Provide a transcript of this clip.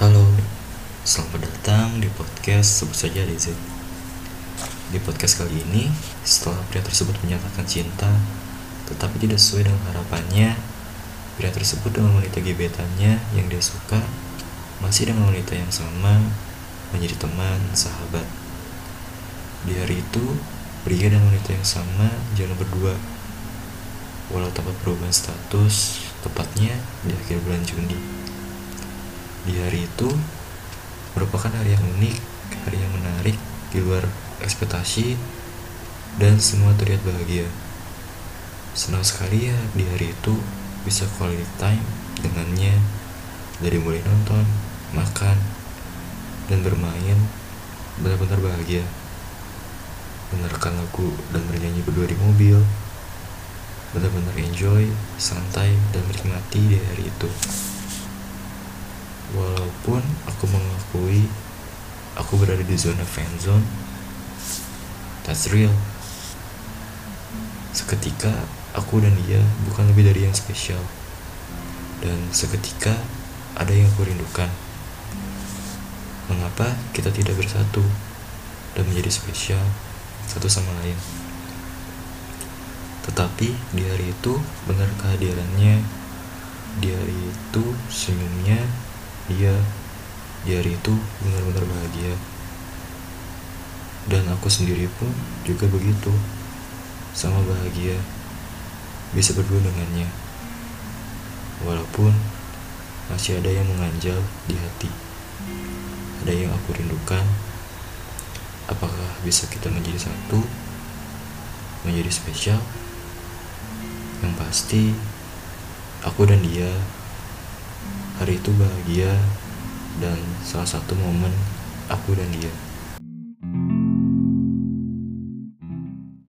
Halo, selamat datang di podcast sebut saja DZ. Di podcast kali ini, setelah pria tersebut menyatakan cinta, tetapi tidak sesuai dengan harapannya, pria tersebut dengan wanita gebetannya yang dia suka masih dengan wanita yang sama menjadi teman, sahabat. Di hari itu, pria dan wanita yang sama jalan berdua. Walau tanpa perubahan status, tepatnya di akhir bulan Juni. Di hari itu merupakan hari yang unik, hari yang menarik di luar ekspektasi dan semua terlihat bahagia. Senang sekali ya di hari itu bisa quality time dengannya dari mulai nonton, makan, dan bermain benar-benar bahagia. Mendengarkan lagu dan bernyanyi berdua di mobil, benar-benar enjoy, santai, dan menikmati di hari itu. Walaupun aku mengakui aku berada di zona zone, that's real. Seketika aku dan dia bukan lebih dari yang spesial. Dan seketika ada yang aku rindukan. Mengapa kita tidak bersatu dan menjadi spesial satu sama lain? Tetapi di hari itu benar kehadirannya, di hari itu senyumnya, dia di hari itu benar-benar bahagia. Dan aku sendiri pun juga begitu sama bahagia bisa berdua dengannya. Walaupun masih ada yang menganjal di hati ada yang aku rindukan. Apakah bisa kita menjadi satu menjadi spesial? Yang pasti aku dan dia hari itu bahagia dan salah satu momen aku dan dia